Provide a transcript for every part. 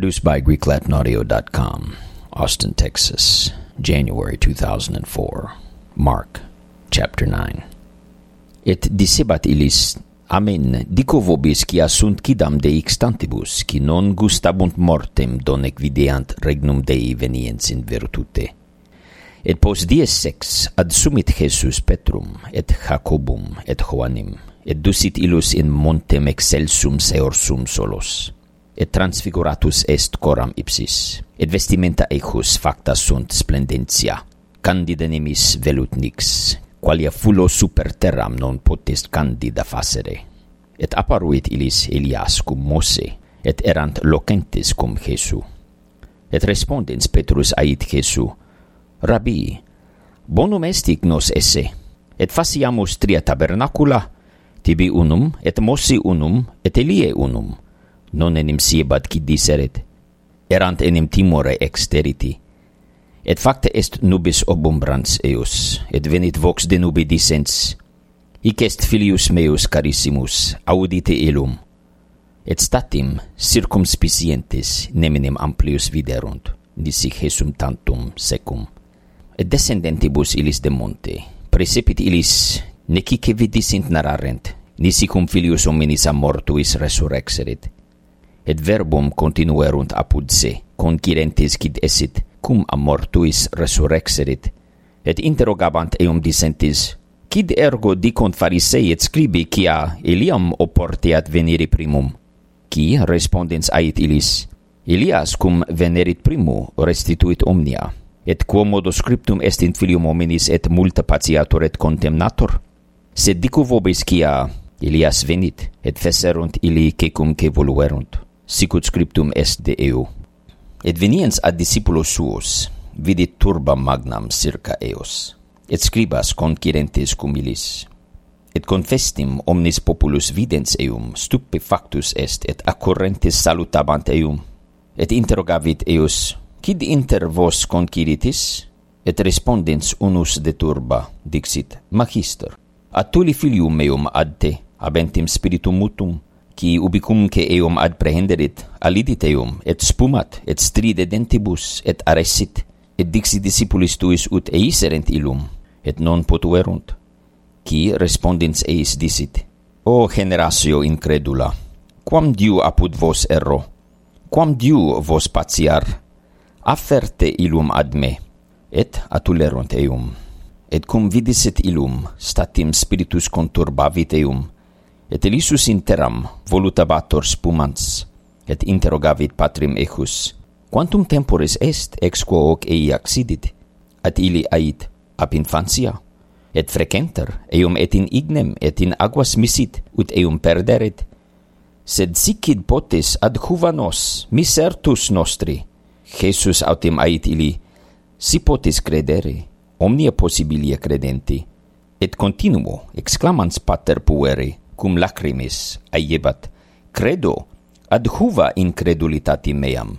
Produced by GreekLatinAudio.com, Austin, Texas, January 2004. Mark, Chapter 9. Et dicebat illis, Amen, dico vobis, qui sunt quidam de extantibus, qui non gustabunt mortem, donec videant regnum Dei veniens in virtute. Et post dies sex ad sumit Jesus Petrum et Jacobum et Joannim, et ducit illus in montem excelsum seorsum solos et transfiguratus est coram ipsis, et vestimenta eichus facta sunt splendentia, Candida nemis velut nix, qualia fulo super terram non potest candida facere. Et apparuit illis Elias cum Mose, et erant locentes cum Jesu. Et respondens Petrus ait Jesu, Rabbi, bonum est ignos esse, et faciamus tria tabernacula, tibi unum, et Mose unum, et Elie unum, non enim siebat qui diseret erant enim timore exteriti. Et facta est nubis obumbrans eus, et venit vox de nubi dicens, Hic est filius meus carissimus, audite ilum. Et statim circumspicientes neminem amplius viderunt, nisi Hesum tantum secum. Et descendentibus illis de monte, precipit illis, necice vidisint nararent, nisi cum filius hominis a mortuis resurrexerit, et verbum continuerunt apud se, concirentes quid esit, cum mortuis resurrexerit, et interrogabant eum dissentis, quid ergo dicunt farisei et scribi quia Eliam oportiat veniri primum? Qui respondens ait ilis, Elias cum venerit primu restituit omnia, et quomodo scriptum est in filium hominis et multa patiatur et contemnator? Sed dicu vobis quia Elias venit, et feserunt ili cecumque voluerunt sicut scriptum est de eo. Et veniens ad discipulos suos, vidit turba magnam circa eos, et scribas concirentes cum ilis. Et confestim omnis populus videns eum, stupefactus est, et accorrentes salutabant eum, et interrogavit eos, Cid inter vos conciritis? Et respondens unus de turba, dixit, Magister, atuli filium meum ad te, abentim spiritum mutum, qui ubicumque eum ad prehenderit, alidit eum, et spumat, et stridedentibus, et aressit, et dixi discipulis tuis ut eiserent illum, et non potuerunt. Qui respondens eis dicit, O generatio incredula, quam Diu apud vos erro, quam Diu vos patiar, afferte illum ad me, et atulerunt eum. Et cum vidisset illum, statim spiritus conturbavit eum, et elisus interam volutabator spumans, et interrogavit patrim ejus, quantum temporis est ex quo hoc ei accidit, at ili ait ab infantia, et frequenter eum et in ignem et in aguas misit, ut eum perderit, sed sicid potis ad juvanos misertus nostri, Jesus autem ait ili, si potis credere, omnia possibilia credenti, et continuo exclamans pater pueri, cum lacrimis aiebat, credo ad huva incredulitati meam,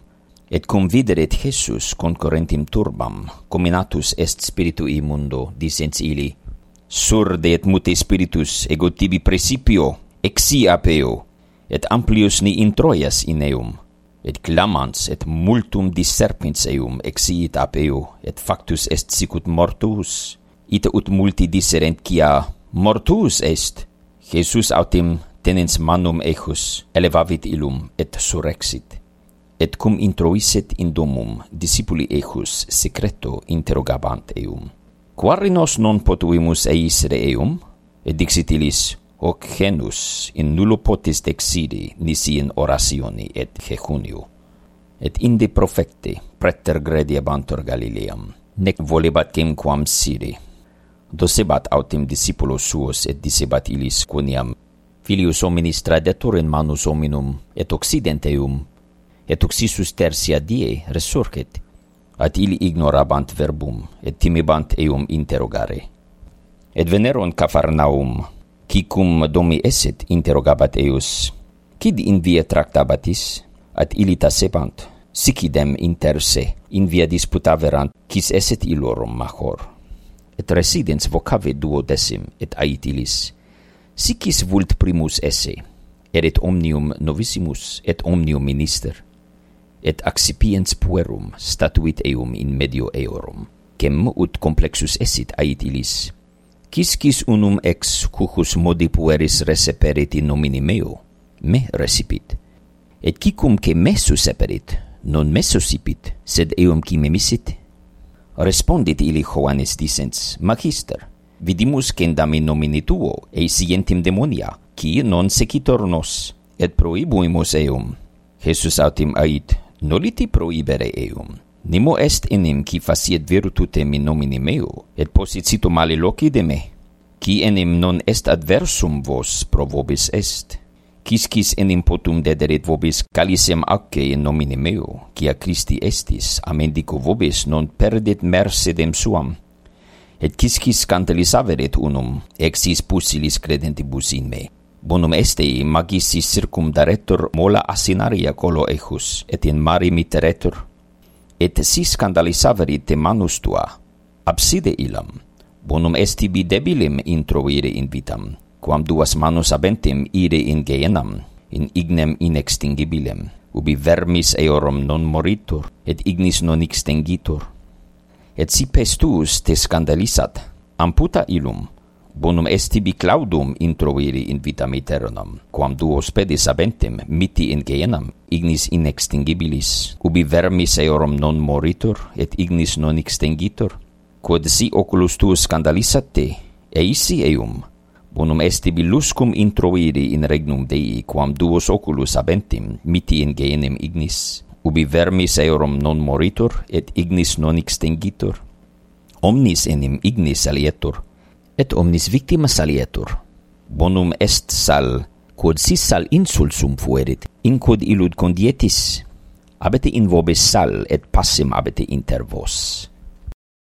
et cum videret Jesus concorrentim turbam, cominatus est spiritu mundo, dicens ili, surde et mute spiritus ego tibi precipio, exi apeo, et amplius ni introias in eum, et clamans et multum disserpins eum exiit apeo, et factus est sicut mortuus, ita ut multi disserent quia mortuus est, Jesus autem tenens manum ejus, elevavit illum et surrexit. Et cum introisset in domum, discipuli ejus secreto interrogabant eum. Quare nos non potuimus eisere eum? Et dixit illis, hoc genus in nullo potis dexidi nisi in orationi et jejunio. Et inde profecti preter grediabantur Galileam, nec volebat quamquam siri, dosebat autem discipulos suos et dicebat illis quoniam filius hominis tradetur in manus hominum et occidenteum et oxisus tertia die resurgit at illi ignorabant verbum et timebant eum interrogare. Et veneron cafarnaum quicum domi esset interrogabat eius quid in via tractabatis? At illi tacebant sic idem inter se in via disputaverant quis esset illorum major? et residens vocave duodecim, et ait sicis vult primus esse, erit omnium novissimus, et omnium minister, et accipiens puerum statuit eum in medio eorum, cem ut complexus esit ait illis, Ciscis unum ex cucus modi pueris receperit in nomini meo, me recipit. Et quicum ce me suseperit, non me susipit, sed eum qui memisit, Respondit ili Johannes dicens, Magister, vidimus cendame nomine tuo, eis ientem demonia, qui non secitor nos, et proibuimus eum. Jesus autim ait, noliti proibere eum. Nemo est enim qui faciet virtutem in nomine meo, et posicito male loci de me, qui enim non est adversum vos provobis est. Quisquis in impotum dederet vobis calisem acce in nomine meo, quia Christi estis, amendico vobis non perdit mercedem suam. Et quisquis scandalisaveret averet unum, exis pusilis credentibus in me. Bonum este magis circum daretur mola asinaria colo ejus, et in mari miteretur. Et si scandalis averit de manus tua, abside ilam, bonum esti bi debilim introire in vitam, quam duas manus abentim ire in geenam, in ignem inextingibilem, ubi vermis eorum non moritur, et ignis non extingitur. Et si pestus te scandalisat, amputa ilum, bonum estibi claudum introiri in vitam aeternam, quam duos pedis abentim miti in geenam, ignis inextingibilis, ubi vermis eorum non moritur, et ignis non extingitur, quod si oculus tuus scandalisat te, eisi eum, Bonum esti billuscum introiri in regnum Dei, quam duos oculus abentim, miti in genem ignis, ubi vermis eorum non moritur, et ignis non extingitur. Omnis enim ignis salietur, et omnis victima salietur. Bonum est sal, quod sis sal insulsum fuerit, in quod illud condietis, abete in vobis sal, et passim abete inter vos.